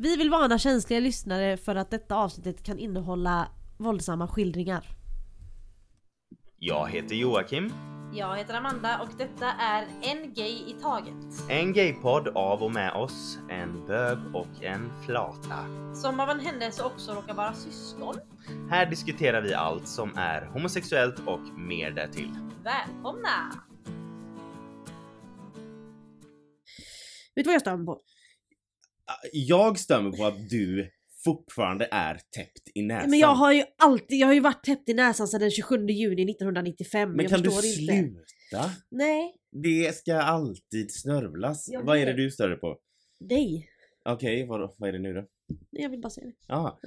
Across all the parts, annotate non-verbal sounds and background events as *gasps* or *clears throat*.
Vi vill varna känsliga lyssnare för att detta avsnittet kan innehålla våldsamma skildringar. Jag heter Joakim. Jag heter Amanda och detta är En Gay i Taget. En gaypodd av och med oss, en bög och en flata. Som av en händelse också råkar vara syskon. Här diskuterar vi allt som är homosexuellt och mer därtill. Välkomna! Vet du vad jag stör mig på? Jag stämmer på att du fortfarande är täppt i näsan. Men jag har ju alltid, jag har ju varit täppt i näsan sedan den 27 juni 1995. Men jag kan du förstår inte. sluta? Nej, Det ska alltid snörvlas. Jag Vad är det du stör dig på? dig. Okej, vad, vad är det nu då? Jag vill bara säga det. Jaha.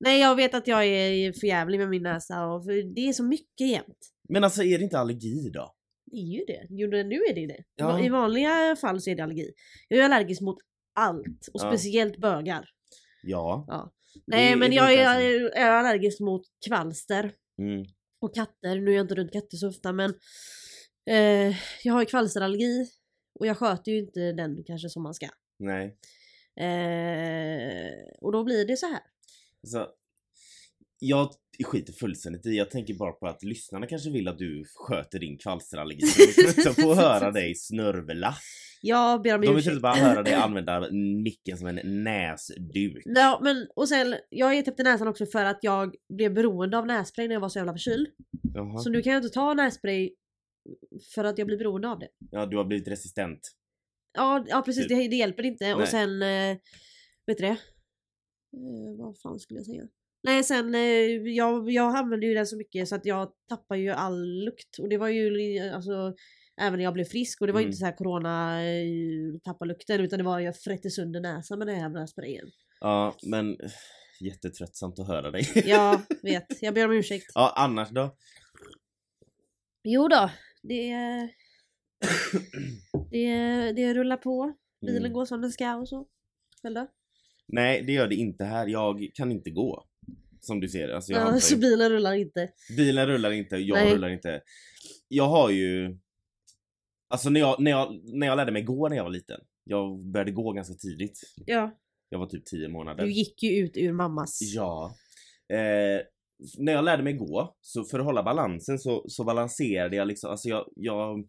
Nej jag vet att jag är för jävlig med min näsa och för det är så mycket jämt. Men alltså är det inte allergi då? Det är ju det. Jo nu är det ju det. Ja. I vanliga fall så är det allergi. Jag är allergisk mot allt och Ja. speciellt bögar. Ja. Ja. Nej men jag är, är allergisk mot kvalster Mm. och katter. Nu är jag inte runt katter så ofta men eh, jag har ju kvalsterallergi och jag sköter ju inte den kanske som man ska. Nej. Eh, och då blir det så här. Alltså, jag skiter fullständigt i. Jag tänker bara på att lyssnarna kanske vill att du sköter din kvalsterallergi. De vill inte få *laughs* höra dig snörvla. Jag ber om De vill ursäkt. inte bara höra dig *clears throat* använda micken som en näsduk. Ja men och sen, jag är täppt i näsan också för att jag blev beroende av nässpray när jag var så jävla förkyld. Jaha. Så nu kan jag inte ta nässpray för att jag blir beroende av det. Ja, du har blivit resistent. Ja, ja precis, Typ. det, det hjälper inte. Nej. Och sen, eh, vet du det? Eh, vad fan skulle jag säga? Nej sen, eh, jag, jag använder ju den så mycket så att jag tappar ju all lukt. Och det var ju alltså Även när jag blev frisk och det var Mm. inte så här corona eh, tappa lukten utan det var jag frätte sönder näsan med den här jävla sprayen. Ja, men eh, jättetröttsamt att höra dig. Jag *laughs* vet, jag ber om ursäkt. Ja, annars då? Jo då, det, det, det rullar på. Bilen Mm. går som den ska och så. Själv då? Nej, det gör det inte här. Jag kan inte gå. Som du ser. Alltså, jag Ja, så bilen rullar inte. Bilen rullar inte, jag Nej. rullar inte. Jag har ju... Alltså när jag, när, jag, när jag lärde mig gå när jag var liten. Jag började gå ganska tidigt. Ja, Jag var typ 10 månader. du gick ju ut ur mammas. Ja. Eh, när jag lärde mig gå, så för att hålla balansen så, så balanserade jag liksom, alltså jag, jag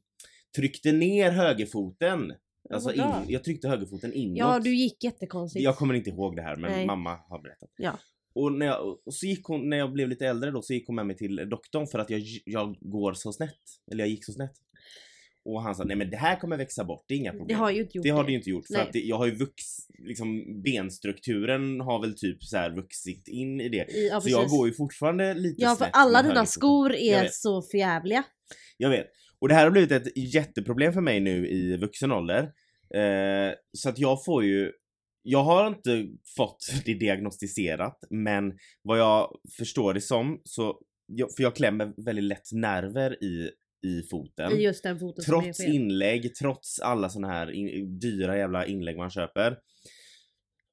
tryckte ner högerfoten. Alltså in, jag tryckte högerfoten inåt. Ja, du gick jättekonstigt. Jag kommer inte ihåg det här men Nej. mamma har berättat. Ja. Och, när jag, och så gick hon, när jag blev lite äldre då, så gick hon med mig till doktorn för att jag, jag går så snett. Eller jag gick så snett. Och han sa nej men det här kommer växa bort, det är inga problem. Det har ju inte gjort Det har det ju inte gjort för Nej. att det, jag har ju vux, liksom benstrukturen har väl typ så här vuxit in i det. Ja, så jag går ju fortfarande lite Ja, för snett alla dina skor är så förjävliga. Jag vet. Och det här har blivit ett jätteproblem för mig nu i vuxen ålder. Eh, så att jag får ju jag har inte fått det diagnostiserat men vad jag förstår det som så jag, för jag klämmer väldigt lätt nerver i, i foten. I just den foten som är Trots fel. inlägg, trots alla såna här in, dyra jävla inlägg man köper.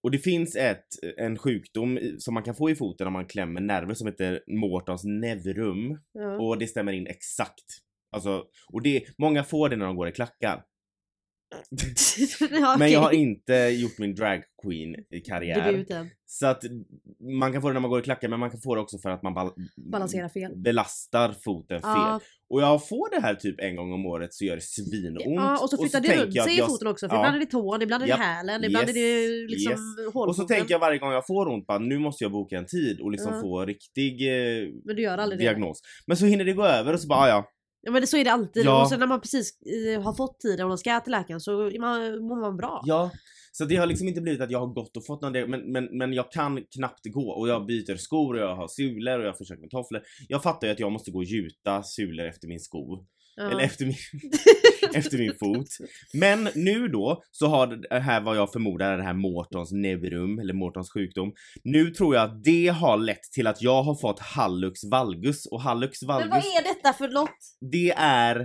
Och det finns ett, en sjukdom som man kan få i foten om man klämmer nerver som heter Mortons nevrum. Ja. Och det stämmer in exakt. Alltså, och det, många får det när de går i klackar. *laughs* Men jag har inte gjort min drag queen karriär. Debuten. Så att man kan få det när man går i klackar men man kan få det också för att man bal- Balansera fel. belastar foten fel. Och jag får det här typ en gång om året så gör det svinont. ja, och så flyttar det runt sig i foten också. För ja. ibland är det tån, ibland är det Japp. hälen, ibland Yes. är det liksom hålfoten. Och så tänker jag varje gång jag får ont bara nu måste jag boka en tid och liksom Ja. få riktig eh, Men du gör aldrig det. diagnos. Men så hinner det gå över och så bara "Ah, ja, Ja men det, så är det alltid. Ja. Och sen när man precis eh, har fått tiden och man ska till läkaren så man, mår man bra. ja. Så det har liksom inte blivit att jag har gått och fått någon diagnos men, men, men jag kan knappt gå och jag byter skor och jag har sulor och jag försöker med tofflor. Jag fattar ju att jag måste gå och gjuta sulor efter min sko. Ja. Eller efter min, *laughs* *laughs* efter min fot. Men nu då så har det här vad jag förmodar är det här Mortons nevrum eller Mortons sjukdom. Nu tror jag att det har lett till att jag har fått hallux valgus och hallux Men valgus vad är detta för något? det är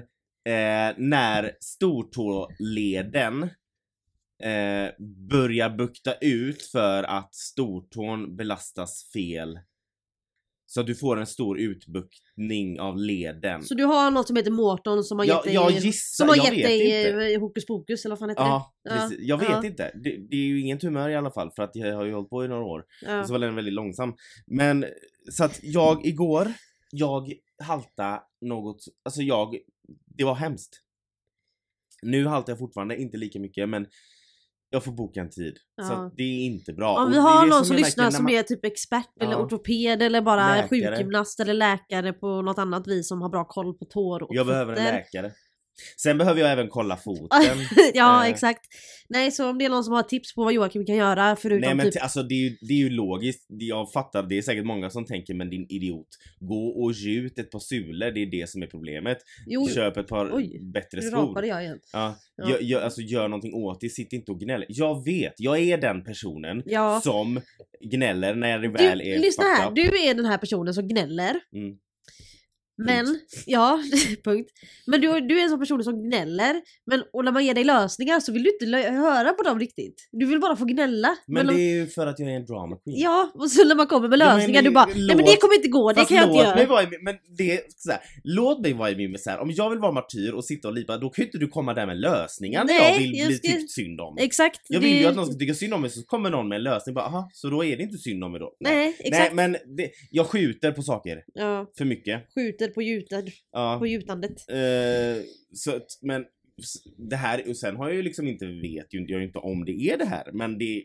eh, när stortåleden eh, börjar bukta ut för att stortån belastas fel. Så att du får en stor utbuktning av leden. Så du har något som heter Mårton som har gett dig, jag gissar, som har jag gett dig inte. eh, hokus pokus eller vad fan heter Ja, Ja, precis. Jag vet ja. inte. Det, det är ju ingen tumör i alla fall för att jag har ju hållit på i några år. det? Ja. Och så var den väldigt långsam. Men så att jag igår, jag halta något, alltså jag, det var hemskt. Nu haltar jag fortfarande, inte lika mycket men jag får boka en tid. Så Ja. att det är inte bra. Om vi har någon som lyssnar som man- är typ expert eller Ja. ortoped eller bara Läkare. sjukgymnast eller läkare på något annat vis som har bra koll på tår och Jag behöver en fötter. läkare. Sen behöver jag även kolla foten. *laughs* ja Eh. exakt. Nej så om det är någon som har tips på vad Joakim kan göra förutom Nej men typ alltså det är, ju, det är ju logiskt, jag fattar, det är säkert många som tänker men din idiot, gå och gjut ett par sulor, det är det som är problemet. Jo, Köp ett par Oj, bättre nu skor. rapade jag igen. Ja, Ja. Gör, gör, alltså gör någonting åt det, sitt inte och gnäll. Jag vet, jag är den personen Ja. som gnäller när det väl Du, är lyssna här, up. du är den här personen som gnäller. Mm. Men, ja, *laughs* punkt. Men du, du är en sån person som gnäller. Men, och när man ger dig lösningar så vill du inte höra på dem riktigt. Du vill bara få gnälla. Men om- det är ju för att jag är en drama queen. Ja, och så när man kommer med Ja, men lösningar det- du bara Nej men låt- det kommer inte gå, det kan jag inte låt göra. Mig vara i, men det, så här, låt mig vara i min misär. Om jag vill vara martyr och sitta och lipa, då kan ju inte du komma där med lösningar när Nej, jag vill jag bli ska- tyckt synd om. Exakt. Jag det- vill ju att någon ska tycka synd om mig, så kommer någon med en lösning bara aha, så då är det inte synd om mig då. Nej, exakt. Nej men det, jag skjuter på saker Ja, för mycket. skjuter på gjutet, Ja. på gjutandet. Eh, så men det här, och sen har jag ju liksom inte, vet ju inte, jag ju inte om det är det här, men det,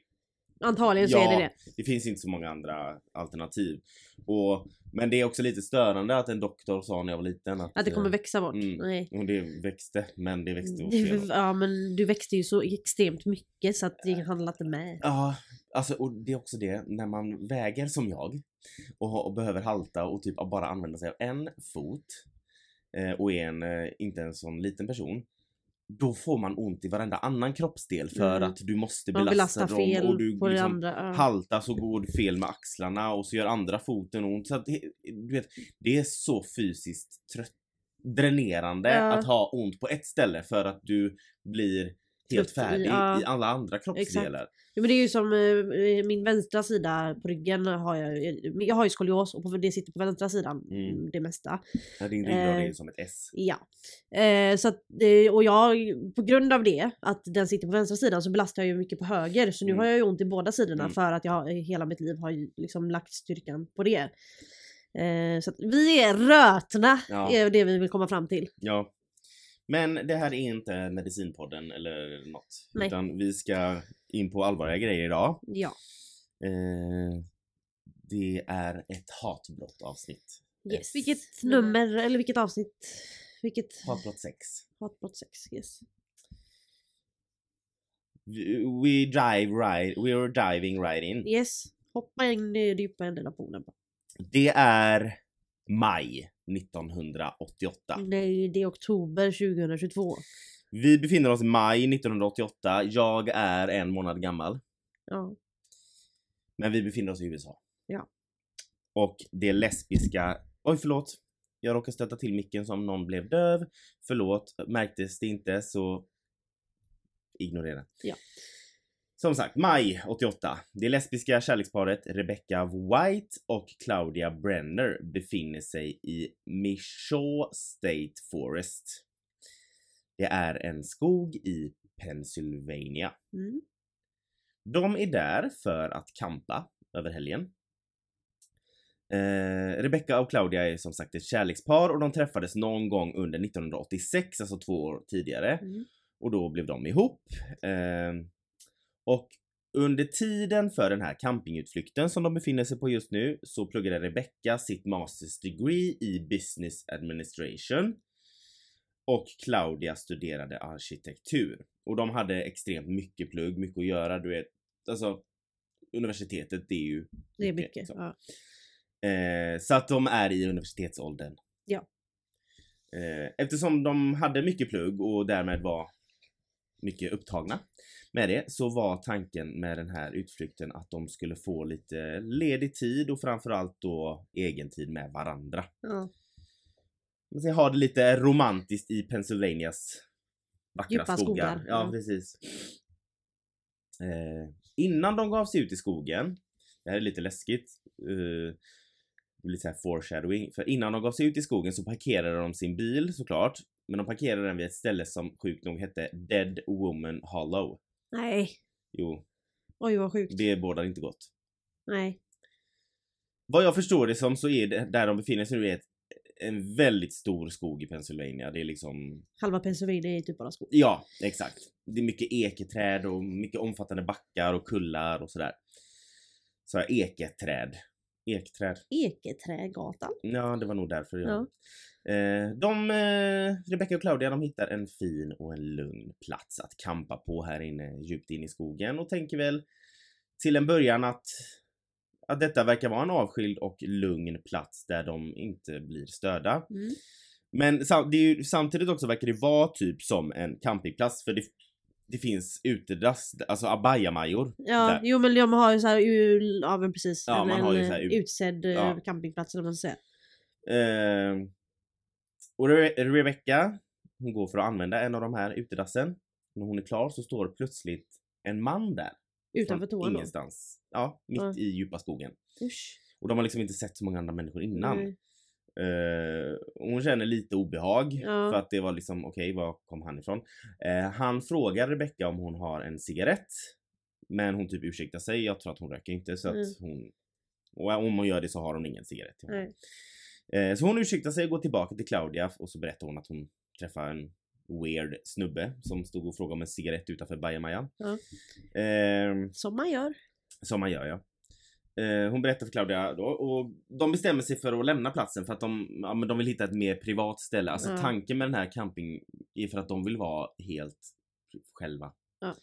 Antagligen så är det det. det finns inte så många andra alternativ. Och, men det är också lite störande att en doktor sa när jag var liten att, Att det kommer eh, växa bort. mm. Nej. och det växte, men det växte åt fel. Ja men du växte ju så extremt mycket så att det handlar inte med. Ja, alltså och det är också det, när man väger som jag och, och behöver halta och typ bara använda sig av en fot eh, och är en, eh, inte en sån liten person. Då får man ont i varenda annan kroppsdel för Mm. att du måste belasta dem fel och du liksom andra. Ja. haltar så går det fel med axlarna och så gör andra foten ont. Så att det, du vet, det är så fysiskt trött, dränerande Ja. att ha ont på ett ställe för att du blir helt färdig ja. i alla andra kroppsdelar. Ja, men det är ju som eh, min vänstra sida på ryggen har jag, jag har ju skolios och på, det sitter på vänstra sidan Mm. det mesta. Ja, din ryggrad är Eh, ju som ett S. Ja. Eh, så att, eh, och jag, på grund av det, att den sitter på vänstra sidan så belastar jag ju mycket på höger. Så nu Mm. har jag ju ont i båda sidorna Mm. för att jag har- hela mitt liv har liksom lagt styrkan på det. Eh, så att vi är rötna, Ja. är det vi vill komma fram till. Ja. Men det här är inte medicinpodden eller något. Nej. Utan vi ska in på allvarliga grejer idag. Ja. Eh, det är ett hatbrott avsnitt. Yes. Vilket nummer, eller vilket avsnitt? Vilket? Hatbrott 6. Hatbrott 6, yes. We dive right, we are diving right in. Yes. Hoppa in i djupa änden av poolen. Det är maj 1988. Nej, det är oktober 2022. Vi befinner oss i maj 1988. Jag är en månad gammal. Ja. Men vi befinner oss i USA. Ja. Och det lesbiska... Oj, förlåt. Jag råkade stöta till micken som någon blev döv. Förlåt. Märktes det inte så... Ignorera. Ja. Som sagt, maj 88. Det lesbiska kärleksparet Rebecca White och Claudia Brenner befinner sig i Michaud State Forest. Det är en skog i Pennsylvania. Mm. De är där för att kampa över helgen. Eh, Rebecca och Claudia är som sagt ett kärlekspar och de träffades någon gång under 1986, alltså två år tidigare. Mm. Och då blev de ihop. Eh, och under tiden för den här campingutflykten som de befinner sig på just nu så pluggade Rebecca sitt Masters degree i Business Administration. Och Claudia studerade arkitektur. Och de hade extremt mycket plugg, mycket att göra. Du vet, alltså universitetet det är ju Det är mycket. så. Ja. Eh, så att de är i universitetsåldern. Ja. Eh, eftersom de hade mycket plugg och därmed var mycket upptagna med det så var tanken med den här utflykten att de skulle få lite ledig tid och framförallt då egen tid med varandra. Ja. Man ska ha det lite romantiskt i Pennsylvanias vackra Djupa skogar. skogar, Ja, ja. precis. Eh, innan de gav sig ut i skogen, det här är lite läskigt, eh, lite så här foreshadowing. För innan de gav sig ut i skogen så parkerade de sin bil såklart. Men de parkerade den vid ett ställe som sjukt nog hette Dead Woman Hollow. Nej. Jo, Oj vad sjukt. det bådar inte gott. Nej. Vad jag förstår det som så är det där de befinner sig nu är ett, en väldigt stor skog i Pennsylvania. Det är liksom Halva Pennsylvania är typ bara skog. Ja, exakt. Det är mycket eketräd och mycket omfattande backar och kullar och sådär. Så här, eketräd. Ekträd. Eketrädgatan. Ja, det var nog därför jag... Ja. Eh, de, eh, Rebecca och Claudia, de hittar en fin och en lugn plats att kampa på här inne, djupt in i skogen och tänker väl till en början att, att detta verkar vara en avskild och lugn plats där de inte blir störda. Mm. Men sam- det är ju, samtidigt också verkar det vara typ som en campingplats för det, det finns utedass, alltså abajamajor. Ja, där. jo men de har ju såhär, ja men precis. Ja, en, man har ju en, så här ut- utsedd eh, Ja. campingplats eller vad man ska säga. Eh, och Re- Rebecca, hon går för att använda en av de här utedassen. När hon är klar så står plötsligt en man där. Utanför toan då. Ingenstans. Ja, mitt Ja. i djupa skogen. Usch. Och de har liksom inte sett så många andra människor innan. Och hon känner lite obehag Ja. för att det var liksom okej, var kom han ifrån? Eh, han frågar Rebecca om hon har en cigarett. Men hon typ ursäktar sig, jag tror att hon röker inte så Mm. att hon... Och om hon gör det så har hon ingen cigarett. Nej. Eh, så hon ursäktar sig och går tillbaka till Claudia och så berättar hon att hon träffade en weird snubbe som stod och frågade om en cigarett utanför bajamajan. Ja. Eh, Som man gör. som man gör ja. Eh, hon berättar för Claudia då och de bestämmer sig för att lämna platsen för att de, ja, men de vill hitta ett mer privat ställe. Alltså Ja. tanken med den här camping är för att de vill vara helt själva. Ja.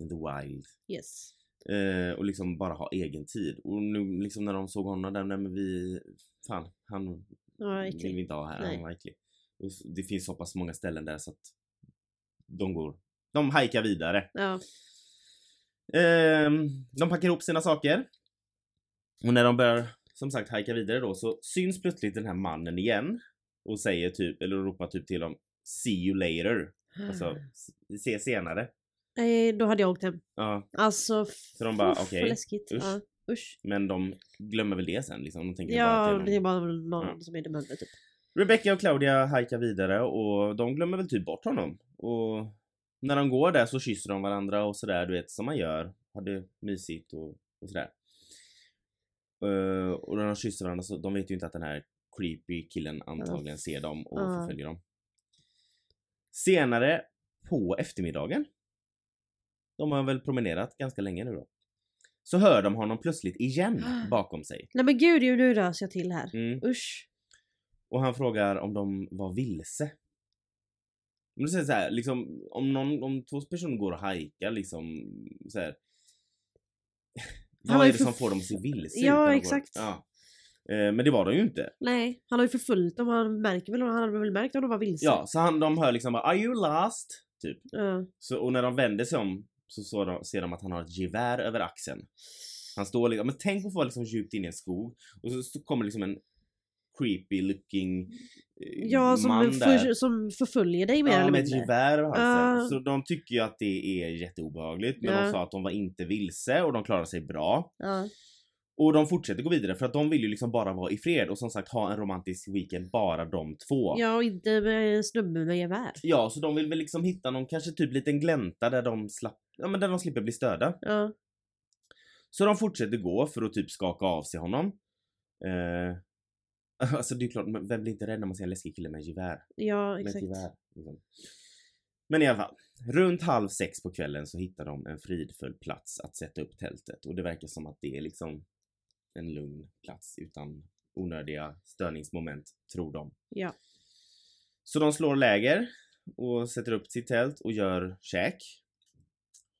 In the wild. Yes. Eh, och liksom bara ha egen tid. Och nu liksom när de såg honom där, nej men vi, fan han Ja, vill vi inte ha här, Nej. han var äcklig. Och det finns så pass många ställen där så att de går, de hajkar vidare. Ja. Ehm, de packar ihop sina saker. Och när de börjar som sagt hajka vidare då så syns plötsligt den här mannen igen. Och säger typ, eller ropar typ till dem See you later. Alltså, vi ses senare. Nej, då hade jag åkt hem. Ja, Alltså, Så de bara, uff, okej, vad läskigt. usch. Ja, usch. men de glömmer väl det sen liksom. De tänker bara Ja, att det är bara någon Ja. som är dement typ. Rebecca och Claudia hajkar vidare och de glömmer väl typ bort honom. Och när de går där så kysser de varandra och sådär, du vet som man gör. Har det mysigt och, och sådär. Eh, och när de kysser varandra så de vet ju inte att den här creepy killen antagligen ser dem och Ja. förföljer dem. Senare på eftermiddagen. De har väl promenerat ganska länge nu då. Så hör de honom plötsligt igen *gasps* bakom sig. Nej men gud, nu rös jag till här. Mm. Usch. Och han frågar om de var vilse. Men då säger så här, liksom, om, någon, om två personer går och hajkar liksom så här. *laughs* Vad är det som får dem att se vilse Ja, exakt. Ja. Eh, men det var de ju inte. Nej, han har ju förföljt dem. Han märker väl, han hade väl märkt om de var vilse. Ja, så han, de hör liksom bara Are you lost? Typ. Ja. Så, och när de vänder sig om så, så de, ser de att han har ett gevär över axeln. Han står liksom, men tänk på att vara liksom djupt inne i en skog och så, så kommer liksom en creepy looking eh, Ja, som, man för, där. som förföljer dig mer Ja, eller med ett mindre. gevär över halsen. Ja. Så de tycker ju att det är jätteobehagligt. Men Ja. de sa att de var inte vilse och de klarar sig bra. Ja. Och de fortsätter gå vidare för att de vill ju liksom bara vara i fred och som sagt ha en romantisk weekend bara de två. ja, och inte med en snubbe med gevär. Ja, så de vill väl liksom hitta någon kanske typ liten glänta där de slapp, ja men där de slipper bli störda. Ja. Så de fortsätter gå för att typ skaka av sig honom. Eh, *laughs* alltså det är klart, vem blir inte rädd när man ser en läskig kille med gevär? Ja, exakt. gevär. Liksom. Men i alla fall, runt halv sex på kvällen så hittar de en fridfull plats att sätta upp tältet och det verkar som att det är liksom en lugn plats utan onödiga störningsmoment, tror de. Ja. Så de slår läger och sätter upp sitt tält och gör käk.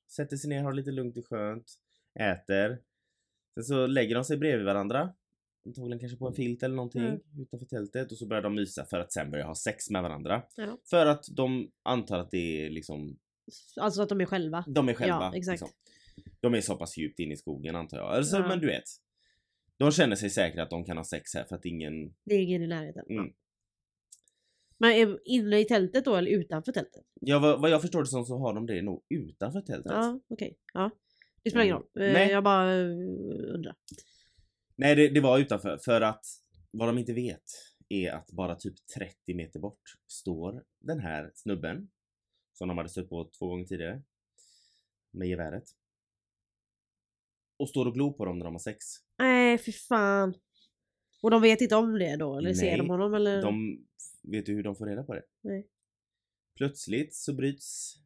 Sätter sig ner, har lite lugnt och skönt, äter. Sen så lägger de sig bredvid varandra. Antagligen kanske på en filt eller någonting Mm. utanför tältet och så börjar de mysa för att sen börja ha sex med varandra. Ja. För att de antar att det är liksom, Alltså att de är själva. de är själva. Ja, exakt. Liksom. De är så pass djupt inne i skogen antar jag. Alltså, Ja. men du vet. De känner sig säkra att de kan ha sex här för att ingen... Det är ingen i närheten. Mm. Men är inne i tältet då eller utanför tältet? Ja, vad, vad jag förstår det som så har de det nog utanför tältet. Ja, okej. Ja. Det spelar ingen Mm. roll. Eh, Nej. Jag bara eh, undrar. Nej, det, det var utanför för att vad de inte vet är att bara typ 30 meter bort står den här snubben som de hade stött på två gånger tidigare med geväret. Och står och glor på dem när de har sex. Nej, fy fan. Och de vet inte om det då? Eller ser Nej, de honom eller? De, vet du hur de får reda på det? Nej. Plötsligt så bryts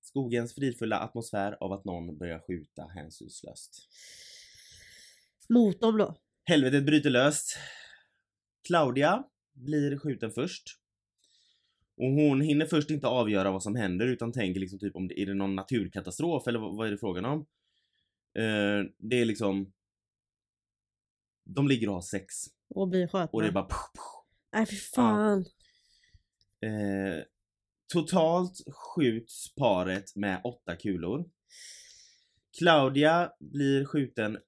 skogens fridfulla atmosfär av att någon börjar skjuta hänsynslöst. Mot dem då? Helvetet bryter löst. Claudia blir skjuten först. Och hon hinner först inte avgöra vad som händer utan tänker liksom typ om det är det någon naturkatastrof eller vad, vad är det frågan om? Eh, det är liksom... De ligger och har sex Och blir skjutna? och det är bara... Puff, puff. Nej fy fan. Eh, totalt skjuts paret med åtta kulor. Claudia blir skjuten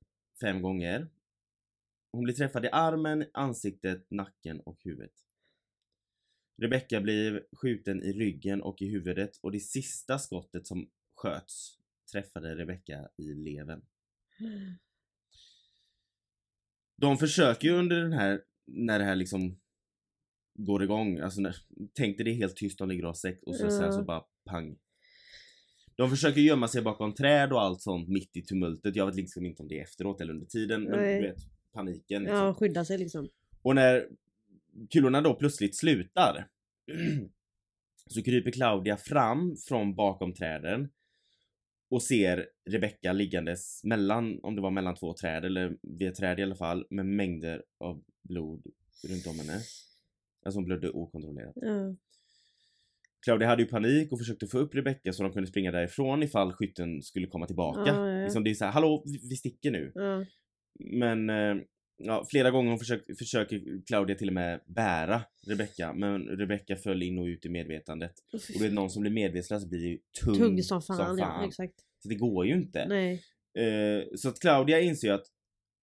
fem gånger. Hon blir träffad i armen, ansiktet, nacken och huvudet. Rebecca blir skjuten i ryggen och i huvudet och det sista skottet som sköts träffade Rebecca i levern. *gasps* *sniffs* De försöker ju under den här, när det här liksom går igång, alltså när, tänk dig det är helt tyst, de ligger och har sex och så, sen Ja. så bara pang. De försöker gömma sig bakom träd och allt sånt mitt i tumultet. Jag vet liksom inte om det är efteråt eller under tiden, men Nej. du vet paniken. Liksom. Ja, skydda sig liksom. Och när kulorna då plötsligt slutar *clears throat* så kryper Claudia fram från bakom träden och ser Rebecca liggandes mellan, om det var mellan två träd eller vid ett träd i alla fall, med mängder av blod runt om henne. Alltså hon blödde okontrollerat. Ja. Claudia hade ju panik och försökte få upp Rebecca så de kunde springa därifrån ifall skytten skulle komma tillbaka. Ja, ja. Liksom det är såhär, hallå vi, sticker nu. Ja. Men eh, ja, flera gånger hon försökt, försöker Claudia till och med bära Rebecca men Rebecca föll in och ut i medvetandet. Och du vet någon som blir medvetslös blir ju tung, Tung som fan, ja exakt. Så det går ju inte. Eh, så att Claudia inser ju att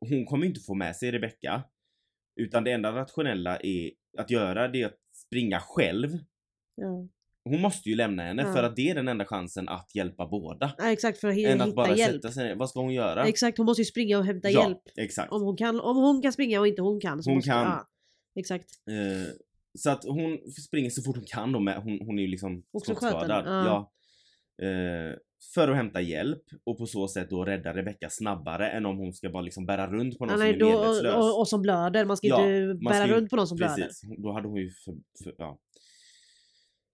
hon kommer inte få med sig Rebecca. Utan det enda rationella är att göra det är att springa själv. Ja. Hon måste ju lämna henne Ja. för att det är den enda chansen att hjälpa båda. ja exakt för att hi- Än att hitta bara hjälp. sätta sig ner. Vad ska hon göra? Exakt, hon måste ju springa och hämta ja, hjälp. exakt. Om hon, kan, om hon kan springa och inte hon kan så Hon måste kan. Ja, exakt. Eh, så att hon springer så fort hon kan då med, hon, hon är ju liksom skottskadad. ja. Eh, för att hämta hjälp och på så sätt då rädda Rebecca snabbare än om hon ska bara liksom bära runt på någon Ja, som nej, är medvetslös. och, och, och som blöder, man ska Ja, inte man bära ska ju- runt på någon som blöder. Precis, då hade hon ju för, för, ja.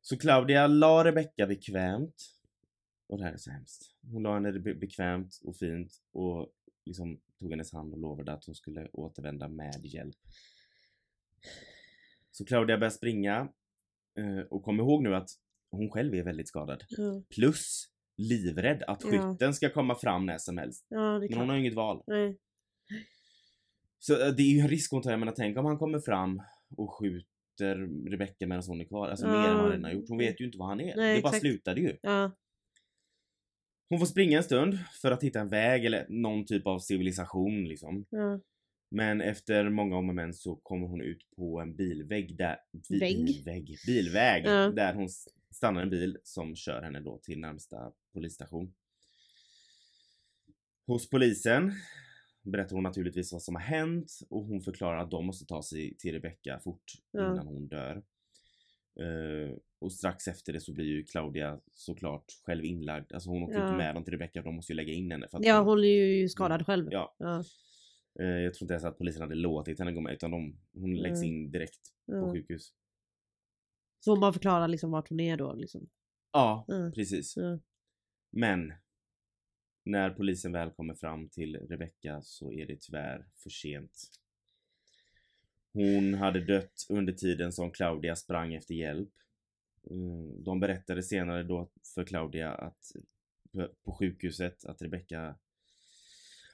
Så Claudia la Rebecca bekvämt. Och det här är så hemskt. Hon la henne be- bekvämt och fint och liksom tog hennes hand och lovade att hon skulle återvända med hjälp. Så Claudia börjar springa eh, och kom ihåg nu att hon själv är väldigt skadad. Ja, Plus livrädd att Ja. skytten ska komma fram när som helst. ja det Men hon har ju inget val. Nej. Så eh, det är ju en risk hon tar. Jag menar tänk om han kommer fram och skjuter Rebecca medan hon är kvar. Alltså mer än vad han redan har gjort. Hon vet ju inte vad han är. Nej, det bara exakt. slutade ju. Ja, Hon får springa en stund för att hitta en väg eller någon typ av civilisation liksom. ja. Men efter många om och men så kommer hon ut på en bilvägg där... bi- Vägg? Bilvägg? Bilväg! Ja. Där hon stannar en bil som kör henne då till närmsta polisstation. Hos polisen berättar hon naturligtvis vad som har hänt och hon förklarar att de måste ta sig till Rebecca fort Ja. innan hon dör. Eh, och strax efter det så blir ju Claudia såklart själv inlagd. Alltså hon åker Ja. inte med dem till Rebecca för de måste ju lägga in henne. För att ja, hon är ju skadad själv. Ja. Ja, Eh, jag tror inte ens att polisen hade låtit henne gå med utan de, hon läggs Mm. in direkt på ja. sjukhus. Så hon bara förklarar liksom vart hon är då liksom. Ja, Ja. precis. Men när polisen väl kommer fram till Rebecca så är det tyvärr för sent. Hon hade dött under tiden som Claudia sprang efter hjälp. Mm, de berättade senare då för Claudia att på- sjukhuset att Rebecca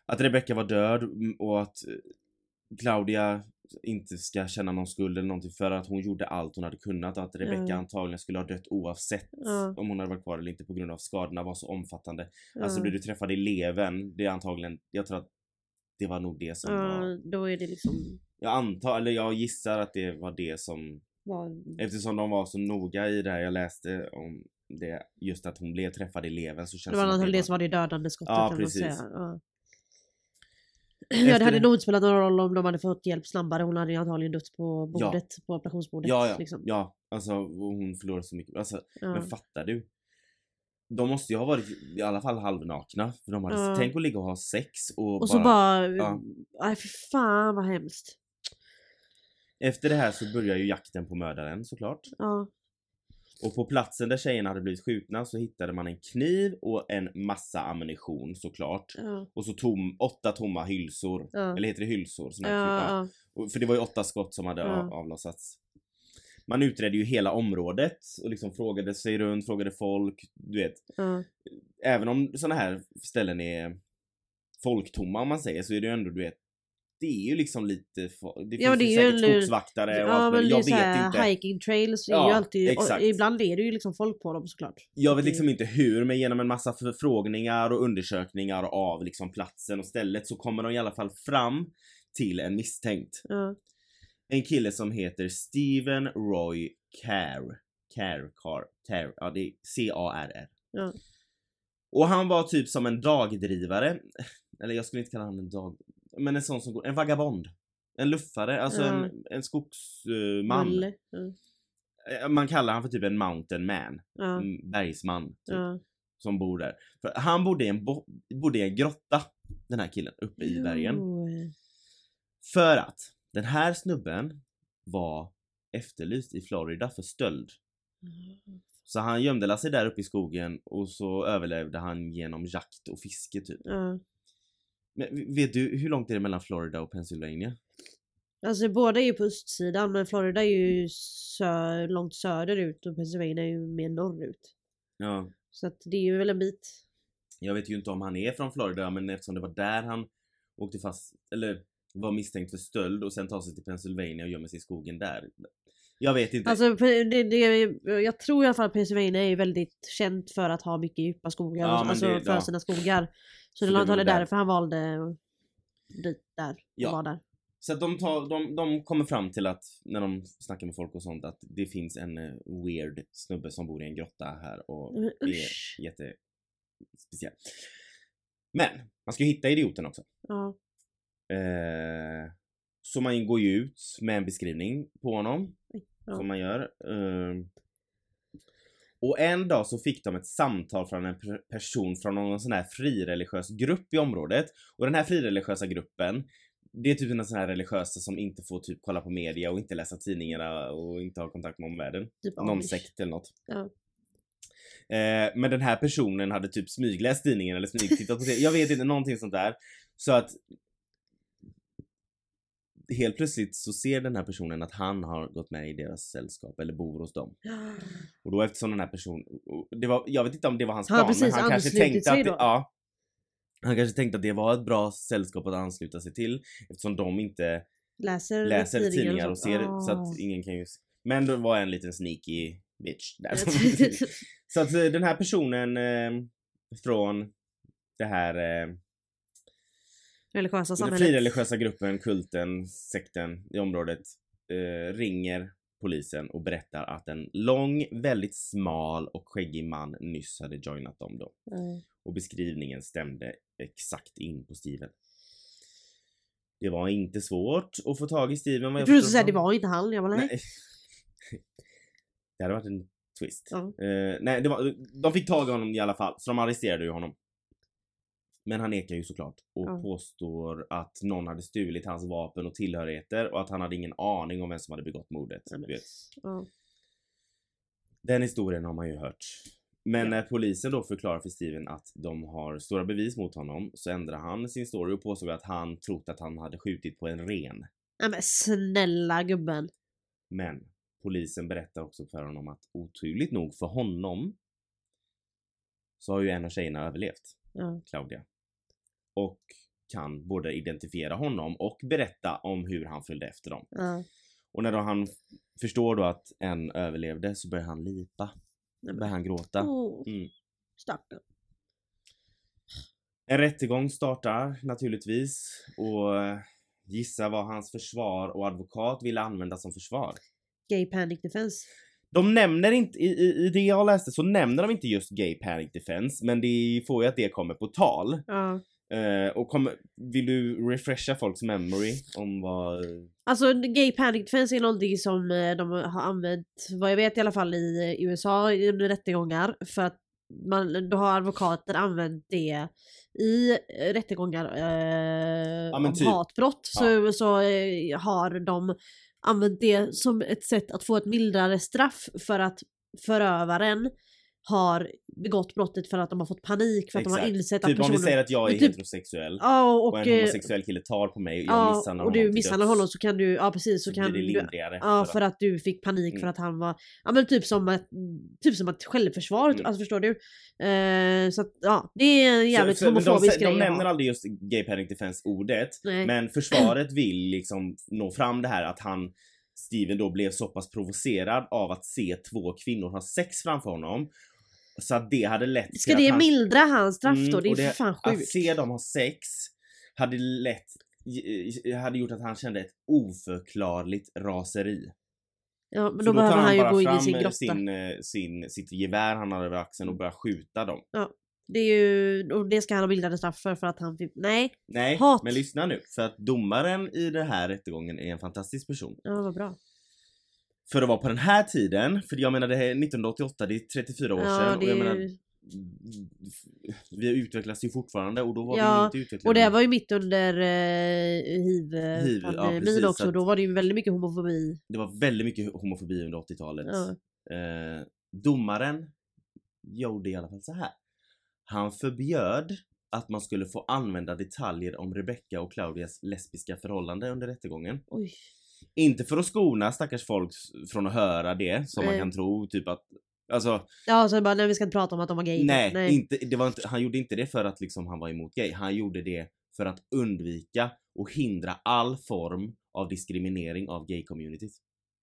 att Rebecca var död och att Claudia inte ska känna någon skuld eller någonting för att hon gjorde allt hon hade kunnat och att Rebecca Ja. antagligen skulle ha dött oavsett Ja. om hon hade varit kvar eller inte på grund av skadorna var så omfattande. Ja. Alltså blir du träffad i levern, det är antagligen, jag tror att det var nog det som var, då är det liksom... jag antar, eller jag gissar att det var det som, Var, eftersom de var så noga i det här jag läste om det, just att hon blev träffad i levern så känns det var som att antagligen det som var det dödande skottet Ja, kan precis. man säga. Ja. Ja, det hade det- nog inte spelat någon roll om de hade fått hjälp snabbare. Hon hade ju antagligen dött på bordet, på operationsbordet. Ja, ja, Liksom. ja. Alltså hon förlorade så mycket. Alltså, Ja. Men fattar du? De måste ju ha varit i alla fall halvnakna. För de hade, Ja. Tänk att ligga och ha sex och, Och så bara... ja. Nej fy fan vad hemskt. Efter det här så börjar ju jakten på mördaren såklart. Ja. Och på platsen där tjejerna hade blivit skjutna så hittade man en kniv och en massa ammunition såklart. Ja. Och så tom, åtta tomma hylsor. Ja. Eller heter det hylsor? Såna Ja, knivar. ja. För det var ju åtta skott som hade Ja. av- avlossats. Man utredde ju hela området och liksom frågade sig runt, frågade folk, du vet. Även om såna här ställen är folktomma om man säger så är det ju ändå du vet det är ju liksom lite, det Ja, finns ju det ju säkert skogsvaktare och Ja allt men Jag vet här, inte. hiking trails är Ja, ju alltid, exakt. och ibland är det ju liksom folk på dem såklart. Jag vet liksom inte hur, men genom en massa förfrågningar och undersökningar av liksom platsen och stället så kommer de i alla fall fram till en misstänkt. Ja. En kille som heter Steven Roy Carr. Carr, Carr, Carr, ja det är C-A-R-R. Ja. Och han var typ som en dagdrivare, eller jag skulle inte kalla honom en dag, men en sån som går, en vagabond. En luffare, alltså Ja. en, en skogsman. Mulle. Eh, Man kallar han för typ en mountain man, en bergsman. Typ som bor där. För han bodde i en, bo- bodde i en grotta, den här killen, uppe i bergen. För att den här snubben var efterlyst i Florida för stöld. Så han gömde sig där uppe i skogen och så överlevde han genom jakt och fiske typ. Ja. Men vet du hur långt är det mellan Florida och Pennsylvania? Alltså båda är ju på östsidan men Florida är ju sö långt söderut och Pennsylvania är ju mer norrut. Ja. Så att det är ju väl en bit. Jag vet ju inte om han är från Florida men eftersom det var där han åkte fast, eller var misstänkt för stöld och sen tar sig till Pennsylvania och gömmer sig i skogen där. Jag vet inte. Alltså det, det, jag tror i alla fall att Pennsylvania är väldigt känt för att ha mycket djupa skogar. Ja, alltså det- för ja. sina skogar. Så, det det var antagligen där. därför han valde dit där. Ja. Var där. Så att de, tar, de, de kommer fram till att när de snackar med folk och sånt att det finns en eh, weird snubbe som bor i en grotta här och Men är usch. jättespeciell. Men man ska ju hitta idioten också. Ja. Eh, så man går ju ut med en beskrivning på honom. Ja. Som man gör. Eh, och en dag så fick de ett samtal från en per- person från någon sån här frireligiös grupp i området. Och den här frireligiösa gruppen det är typ en sån här religiösa som inte får typ kolla på media och inte läsa tidningarna och inte ha kontakt med omvärlden. Typ Någon sekt eller något. Ja. Eh, men den här personen hade typ smygläst tidningen eller smygtittat på TV. Jag vet inte, någonting sånt där. Så att helt plötsligt så ser den här personen att han har gått med i deras sällskap eller bor hos dem. *gasps* Och då eftersom den här personen, och det var, jag vet inte om det var hans plan men precis han kanske tänkte att det, ja, Han kanske tänkte att det var ett bra sällskap att ansluta sig till eftersom de inte Läser, läser tidningar och ser sånt. så Ah. att ingen kan ju s- Men det var en liten sneaky bitch där. *laughs* så att eh, den här personen eh, från det här eh, Religiösa den samhället. frireligiösa gruppen, kulten, sekten i området eh, ringer polisen och berättar att en lång, väldigt smal och skäggig man nyss hade joinat dem då. Mm. Och beskrivningen stämde exakt in på Steven. Det var inte svårt att få tag i Steven vad Jag trodde du säga det var inte han. Jag bara nej. Nej. *laughs* det hade varit en twist. Ja. Eh, nej, var, de fick tag i honom i alla fall, så de arresterade ju honom. Men han nekar ju såklart och Ja. påstår att någon hade stulit hans vapen och tillhörigheter och att han hade ingen aning om vem som hade begått mordet. Ja. Ja. Den historien har man ju hört. Men Ja. när polisen då förklarar för Steven att de har stora bevis mot honom så ändrar han sin story och påstår att han trott att han hade skjutit på en ren. Nej men snälla gubben. Men polisen berättar också för honom att oturligt nog för honom så har ju en av tjejerna överlevt, Ja. Claudia. Och kan både identifiera honom och berätta om hur han följde efter dem. Ja. Och när då han förstår då att en överlevde så börjar han lipa. Nej, Börjar han gråta. Mm. En rättegång startar naturligtvis och eh, gissa vad hans försvar och advokat ville använda som försvar. Gay panic defense. De nämner inte, i, i, i det jag läste så nämner de inte just gay panic defense men det får ju att det kommer på tal. Ja. Eh, och kom, vill du refresha folks memory om vad... Alltså gay panic defense är någonting som eh, de har använt, vad jag vet i alla fall i eh, USA under rättegångar. För att man, då har advokater använt det i eh, rättegångar eh, Ja, om typ. hatbrott. Så, så eh, har de använt det som ett sätt att få ett mildare straff för att förövaren har begått brottet för att de har fått panik för att de har Exakt. insett Typ att om personen... vi säger att jag är typ- heterosexuell Ja och, och en eh, homosexuell kille tar på mig och jag ja, misshandlar och honom du till misshandlar honom så kan du, ja precis så kan du. Ja för för att du fick panik Mm. för att han var, ja men typ som ett, typ som ett självförsvar, Mm. alltså förstår du? Eh, så att ja, det är en jävligt så, de, homofobisk sä- grej de att nämner aldrig just gay panic defense ordet Nej. men *clears throat* försvaret vill liksom nå fram det här att han Steven då blev så pass provocerad av att se två kvinnor ha sex framför honom så att det hade lett Ska till det att han, mildra hans straff då? Mm, Det är för fan Att sjukt. se dem ha sex hade lätt hade gjort att han kände ett oförklarligt raseri. Ja men Så då behöver tar han ju gå in i sin grotta. Sin, eh, sin, sitt gevär han har över axeln och börjar skjuta dem. Det är ju, och det ska han ha mildare straff för för att han fick, nej, Nej, Hat. men lyssna nu. För att domaren i den här rättegången är en fantastisk person. ja vad bra. För att vara på den här tiden, för jag menar det här är 1988, det är 34 år Ja sedan. det och jag menar, vi utvecklas ju fortfarande och då var Ja, vi inte utvecklade. och det var ju mitt under eh, Hiv, ja, hiv-pandemin precis, också, så att- då var det ju väldigt mycket homofobi. det var väldigt mycket homofobi under 80-talet. Ja. Eh, domaren gjorde i alla fall så här. Han förbjöd att man skulle få använda detaljer om Rebecca och Claudias lesbiska förhållande under rättegången. Oj. Inte för att skona stackars folk från att höra det som man Nej. kan tro, typ att Alltså Ja så bara, nej vi ska inte prata om att de var gay. nej, Inte, det var inte, han gjorde inte det för att liksom han var emot gay. Han gjorde det för att undvika och hindra all form av diskriminering av gay-communityt.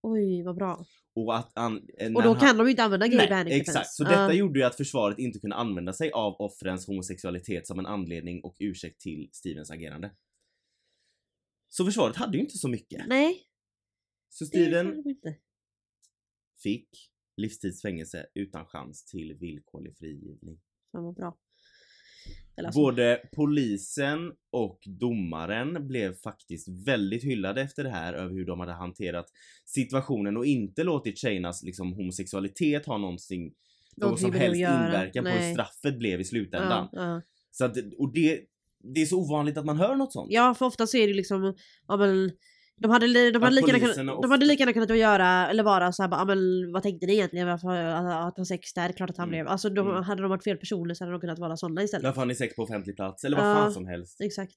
Oj vad bra. Och att han, eh, Och då han, kan de ju inte använda gay Nej, panic exakt. Så Ja. detta gjorde ju att försvaret inte kunde använda sig av offrens homosexualitet som en anledning och ursäkt till Stevens agerande. Så försvaret hade ju inte så mycket. Nej. Så Steven fick livstidsfängelse utan chans till villkorlig frigivning. Fan vad bra. Alltså, Både polisen och domaren blev faktiskt väldigt hyllade efter det här över hur de hade hanterat situationen och inte låtit tjejernas liksom, homosexualitet ha någonting, någon som helst inverkan på hur Nej. straffet blev i slutändan. ja, ja. Så att, och det, det är så ovanligt att man hör något sånt. ja för ofta så är det liksom, ja men de hade, de hade, lika, gärna kunnat, de hade lika gärna kunnat göra, eller vara såhär bara, ja men vad tänkte ni egentligen varför att, att ha sex där? Klart att han Mm. blev, alltså de, Mm. hade de varit fel personer så hade de kunnat vara sådana istället. Varför har ni sex på offentlig plats? Eller vad Ja. fan som helst. Exakt.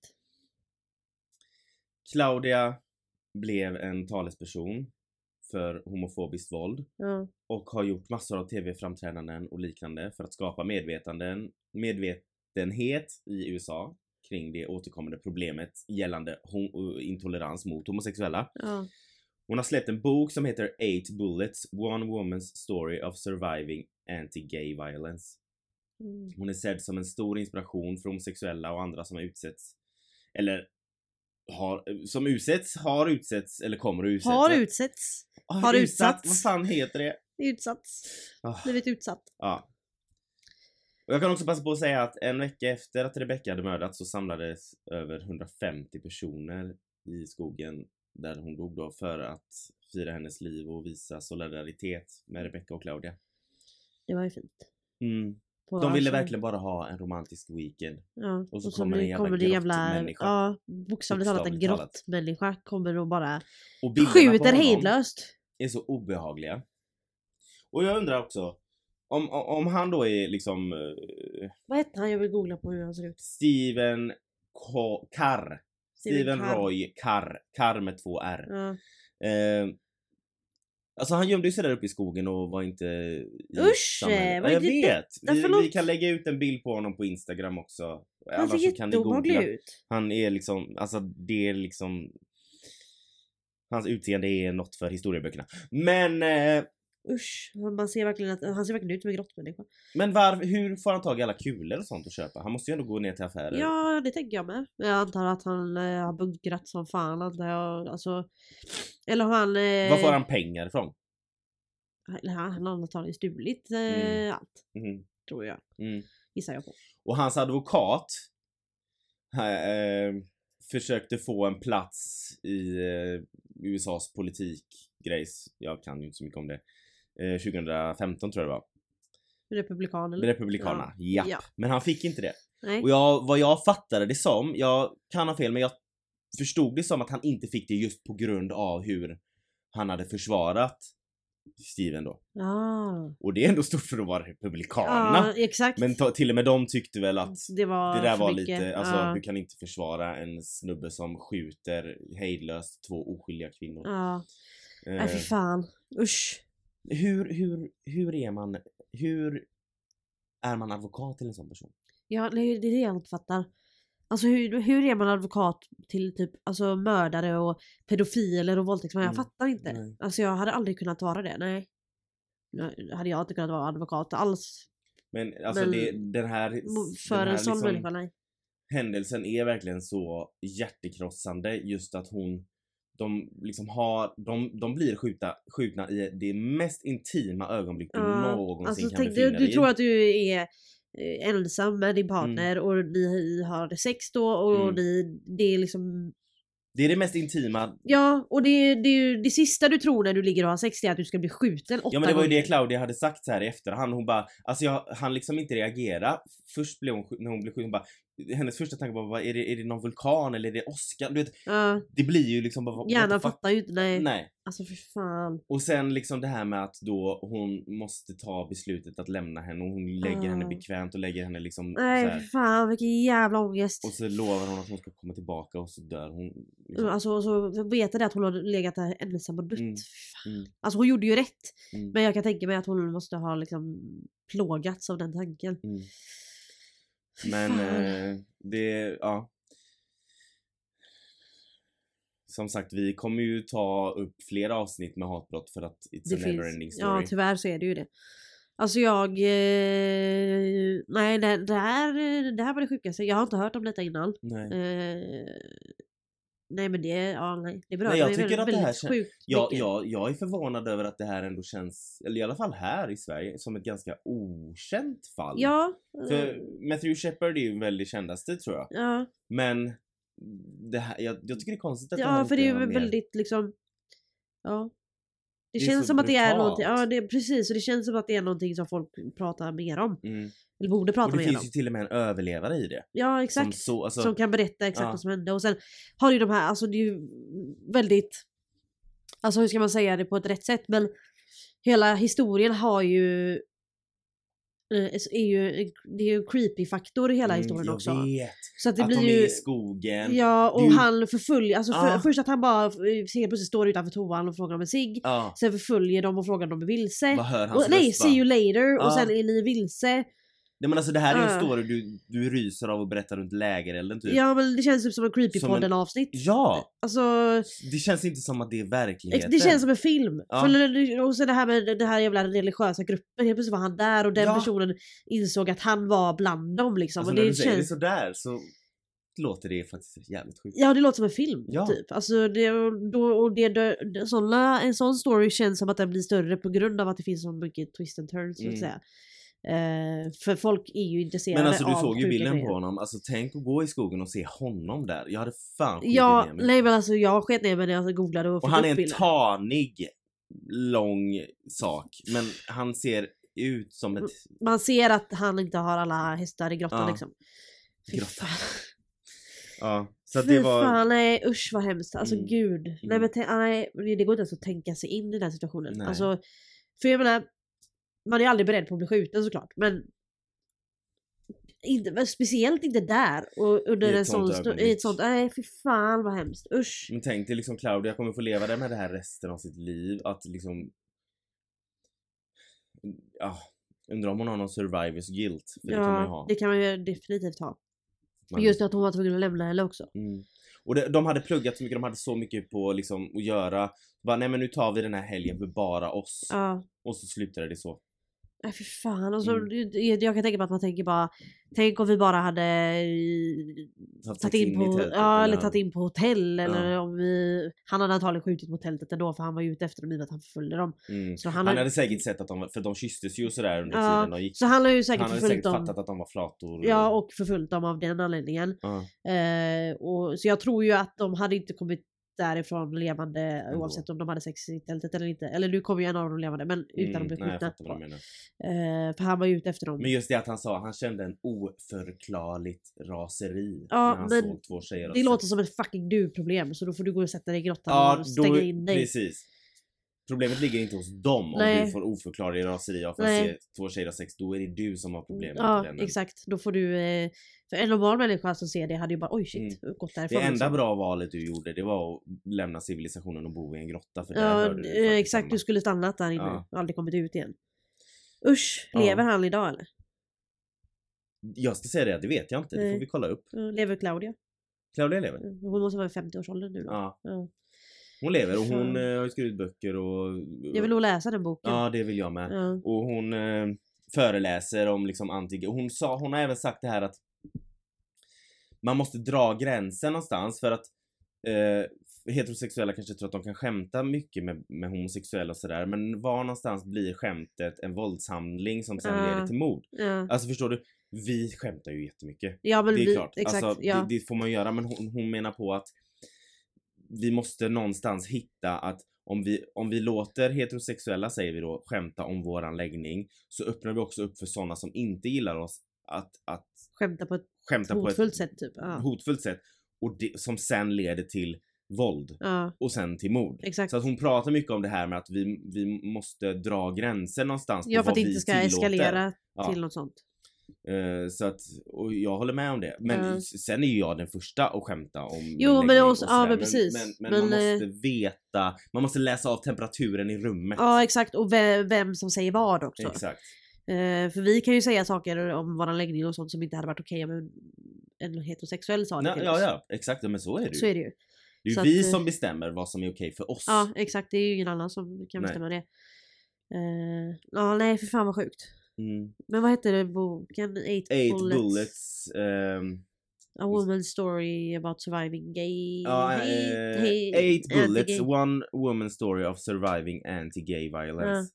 Claudia blev en talesperson för homofobiskt våld. Ja. och har gjort massor av tv-framträdanden och liknande för att skapa medvetanden, medvetenhet i USA kring det återkommande problemet gällande hom- intolerans mot homosexuella. Ja. Hon har släppt en bok som heter Eight Bullets, One Woman's Story of Surviving Anti-Gay Violence. Mm. Hon är sedd som en stor inspiration för homosexuella och andra som har utsätts eller har, som utsätts, har utsätts eller kommer att utsättas. Har utsätts. har utsatts. Vad fan heter det? Utsatts. Ah. Blivit utsatt. Ja. Och jag kan också passa på att säga att en vecka efter att Rebecca hade mördats så samlades över 150 personer i skogen där hon dog då för att fira hennes liv och visa solidaritet med Rebecca och Claudia. Det var ju fint. Mm. De ville verkligen bara ha en romantisk weekend. Ja. och så kommer en jävla kommer det jävla grottmänniska. Ja, bokstavligt talat en grottmänniska kommer och bara Och skjuter hejdlöst. är så obehagliga. Och jag undrar också om, om han då är liksom eh, Vad hette han? Jag vill googla på hur han ser ut. Steven K- Carr. Steven Steven Carr. Roy Carr. Carr med två R. Ja. Eh, alltså han gömde sig där uppe i skogen och var inte i Usch, samhället. vad jag det- vet! Ja, Vi, förlåt. vi kan lägga ut en bild på honom på Instagram också. Han ser jätteobehaglig googla. ut. Han är liksom, alltså det är liksom Hans utseende är något för historieböckerna. Men, eh, Usch, han, man ser verkligen att, han ser verkligen ut som en grottmänniska. men var, hur får han tag i alla kulor och sånt att köpa? Han måste ju ändå gå ner till affärer. Ja, det tänker jag med. Jag antar att han eh, har bunkrat som fan antar jag. Alltså, eller har han... Eh, Var får han pengar ifrån? Han, han har antagligen stulit eh, Mm. allt, Mhm, tror jag. mm. Gissar jag på. Och hans advokat eh, försökte få en plats i eh, USAs politik grejs. Jag kan ju inte så mycket om det. Eh, 2015 tror jag det var. Republikan eller? Republikanerna, ja. Ja. Men han fick inte det. Nej. Och jag, vad jag fattade det som, jag kan ha fel men jag förstod det som att han inte fick det just på grund av hur han hade försvarat Steven då. Ah. Och det är ändå stort för att vara Republikanerna. Exakt. Men till och med de tyckte väl att det var det där för var mycket. lite, alltså ja. du kan inte försvara en snubbe som skjuter hejdlöst två oskyldiga kvinnor. Ja. Eh, Nej fy fan. Usch. Hur, hur, hur är man, hur är man advokat till en sån person? Ja, det är det jag inte fattar. Alltså hur, hur är man advokat till typ alltså, mördare och pedofiler och våldtäktsmän? Jag Mm, fattar inte. nej. Alltså jag hade aldrig kunnat vara det, nej. Nej, hade jag inte kunnat vara advokat alls. Men alltså Men det, den här, För den här en sån liksom- människa, nej. händelsen är verkligen så hjärtekrossande just att hon de liksom har, de, de blir skjuta, skjutna i det mest intima ögonblick du Ja, någonsin Alltså kan tänk, du, befinna du dig tror att du är eh, ensam med din partner och ni har sex då och Mm. ni, det är liksom Det är det mest intima, Ja och det, det, det sista du tror när du ligger och har sex är att du ska bli skjuten åtta ja men det var ju det. Claudia hade sagt så här i efterhand, hon bara, alltså jag, han liksom inte reagera. Först blev hon, när hon blev skjuten, hon bara, hennes första tanke var, bara, är det, är det någon vulkan eller är det åska? Du vet, Ja, det blir ju liksom bara, hjärnan fattar ju inte, nej. Nej. Alltså för fan. Och sen liksom det här med att då hon måste ta beslutet att lämna henne och hon lägger henne Ah. bekvämt och lägger henne liksom Nej för fan vilken jävla ångest. Och så lovar hon att hon ska komma tillbaka och så dör hon. Liksom. Alltså och så vet det att hon har legat där ensam och dött. Mm, mm. Alltså hon gjorde ju rätt. Mm. Men jag kan tänka mig att hon måste ha liksom plågats av den tanken. Mm. Men eh, det, ja. Som sagt, vi kommer ju ta upp fler avsnitt med hatbrott för att it's det a never ending story. Ja tyvärr så är det ju det. Alltså jag... Eh, nej det, det, här, det här var det sjukaste. Jag har inte hört om detta innan. Nej. Eh, nej men det, ja, nej, det berör Nej, jag mig tycker väldigt, att det här väldigt kän- sjukt Jag, är förvånad över att det här ändå känns, eller i alla fall här i Sverige, som ett ganska okänt fall. Ja. För Matthew Shepard är ju väldigt kändaste tror jag. ja. Men det här, jag, jag tycker det är konstigt att det här Ja för det är ju mer- väldigt liksom... Ja. Det, Det är känns som att det är brutalt. någonting, ja det, precis och det känns som att det är någonting som folk pratar mer om. Mm. Eller borde prata Och det mer finns ju till och med en överlevare i det. Ja exakt. Som så, alltså, som kan berätta exakt ja. vad som hände. Och sen har du ju de här, alltså det är ju väldigt... Alltså hur ska man säga det på ett rätt sätt men hela historien har ju... eh, Är ju det är ju en creepy faktor i hela mm, historien också. vet. Så att det att blir de ju... är i skogen. Ja och Det ju- han förföljer, alltså för, Ah. först att han bara eh, helt plötsligt står utanför toan och frågar om en cigg. Ja. Sen förföljer de och frågar om de är vilse. Vad hör hans Och, nej, see you later och Ja. sen är ni vilse. Nej men alltså det här är en Ah. story du, du ryser av och berättar runt lägerelden typ. Ja men det känns typ som en creepypodden avsnitt. Ja! Alltså Det känns inte som att det är verkligheten. det känns som en film. Ja. För, och sen det här med den här jävla religiösa gruppen, helt plötsligt var han där och den Ja. personen insåg att han var bland dem liksom. Alltså och när det du säger det känns... sådär så låter det faktiskt jävligt sjukt. Ja det låter som en film Ja. typ. Alltså det, då, och det, det, såna, en sån story känns som att den blir större på grund av att det finns så mycket twist and turns så att Mm. säga. Eh, för folk är ju intresserade Men alltså du av såg ju bilden grejer. på honom, alltså tänk att gå i skogen och se honom där. Jag hade fan Ja, ner mig. nej men alltså jag sket ner mig när jag googlade och Och fick han upp är en bilden. tanig, lång sak. Men han ser ut som ett Man ser att han inte har alla hästar i grottan Ja. liksom. Fy Grotta. fan. Ja, så att Fy det var... fan nej usch vad hemskt. Alltså Mm. gud. Nej Mm. men tänk- ah, nej, det går inte ens att tänka sig in i den situationen. Nej. Alltså, för jag menar, man är aldrig beredd på att bli skjuten såklart men inte, men speciellt inte där och under en sån sto- i ett sånt, nej fy fan vad hemskt, usch. Men tänk dig liksom Claudia kommer få leva med det här resten av sitt liv. Att liksom... Ja, undrar om hon har någon survivors guilt. För det kan man ju Ja, ha. det kan man ju definitivt ha. Man- Just att hon var tvungen att lämna henne också. Mm. Och det, de hade pluggat så mycket, de hade så mycket på liksom att göra. Bara, nej men nu tar vi den här helgen för bara oss. Ja. Och så slutade det så. Nej fy fan. Och så, Mm. jag, kan tänka mig att man tänker bara Tänk om vi bara hade Tagit tagit in på, tältet, ja, eller eller- tagit in på hotell eller Ja. om vi Han hade antagligen skjutit mot tältet ändå för han var ju ute efter dem i och med att han förföljde dem. Mm. Så han, Han hade säkert sett att de, för de kysstes ju och sådär under Ja, tiden de gick. Så han har ju säkert han hade säkert dem. fattat att de var flator. Ja och förföljt dem av den anledningen. Ja. Eh, och, så jag tror ju att de hade inte kommit därifrån levande Ändå. oavsett om de hade sex i tältet eller inte. Eller nu kommer ju en av dem levande men utan att Mm, bli nej, jag skjutna. du. Eh, för han var ju ute efter dem. Men just det att han sa, han kände en oförklarligt raseri Ja, när han men såg två tjejer Det låter som ett fucking du-problem så då får du gå och sätta dig i grottan Ja, och stänga då, in dig. precis. Problemet ligger inte hos dem om Nej. du får oförklarlig raseri av att Nej. se två tjejer ha sex. Då är det du som har problemet. Ja vännen. exakt, då får du... Eh, för en normal människa som ser det hade ju bara oj shit, gått Det därifrån. enda liksom. bra valet du gjorde det var att lämna civilisationen och bo i en grotta för där Ja hörde du eh, faktiskt exakt, hemma. du skulle stannat där inne Ja. och aldrig kommit ut igen. Usch, Ja. lever han idag eller? Jag ska säga det, det vet jag inte. Det Nej. får vi kolla upp. Ja, Lever Claudia? Claudia lever. Hon måste vara i 50-årsåldern nu då. Ja. Ja. Hon lever och hon eh, har ju skrivit böcker och... Jag vill nog läsa den boken. Ja, det vill jag med. Ja. Och hon eh, föreläser om liksom anti... Hon, sa, hon har även sagt det här att man måste dra gränsen någonstans för att eh, heterosexuella kanske tror att de kan skämta mycket med, med homosexuella och sådär men var någonstans blir skämtet en våldshandling som sen leder till mord? Alltså förstår du? Vi skämtar ju jättemycket. ja men det är vi, klart. exakt. alltså, ja. det, det får man göra men hon, hon menar på att vi måste någonstans hitta att om vi, om vi låter heterosexuella, säger vi då, skämta om våran läggning så öppnar vi också upp för sådana som inte gillar oss att, att Skämta på ett skämta på hotfullt ett sätt typ. Ja. hotfullt sätt och det, som sen leder till våld ja, och sen till mord. exakt. Så att hon pratar mycket om det här med att vi, vi måste dra gränser någonstans på Ja för att det inte ska eskalera Ja. till något sånt. Eh, så att, och jag håller med om det. Men s- sen är ju jag den första att skämta om Jo, men också- ja, men precis. Men, men, man Men, måste veta, man måste läsa av temperaturen i rummet. Ja exakt och vem, vem som säger vad också. Exakt. Eh, för vi kan ju säga saker om våran läggning och sånt som inte hade varit okej om en, heterosexuell sa det Ja, till ja, oss. ja, exakt. Men så är det ju. Så är det ju. det är ju vi att, eh, som bestämmer vad som är okej för oss. Ja exakt, det är ju ingen annan som kan Nej. bestämma det. Eh, ja nej för fan vad sjukt. Mm. Men vad hette det boken? Eight, Eight bullets. bullets. ehm, A woman's story about surviving gay hate, eh, hate, eight bullets, one woman's story of surviving anti-gay violence.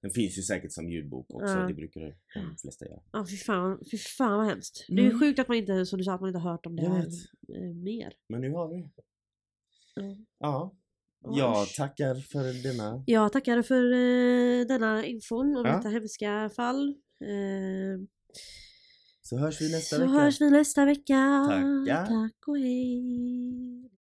Den finns ju säkert som ljudbok också, det brukar de flesta göra. Ja fy fan, fy fan vad hemskt. Det är Mm. sjukt att man inte, som du sa, att man inte har hört om det här eh, mer. Men nu har vi Ja. Ja. Ja, Jag tackar för denna Jag tackar för eh, denna infon om Ja. detta hemska fall. Eh, Så hörs vi nästa så vecka. hörs vi nästa vecka. Tackar. Tack och hej.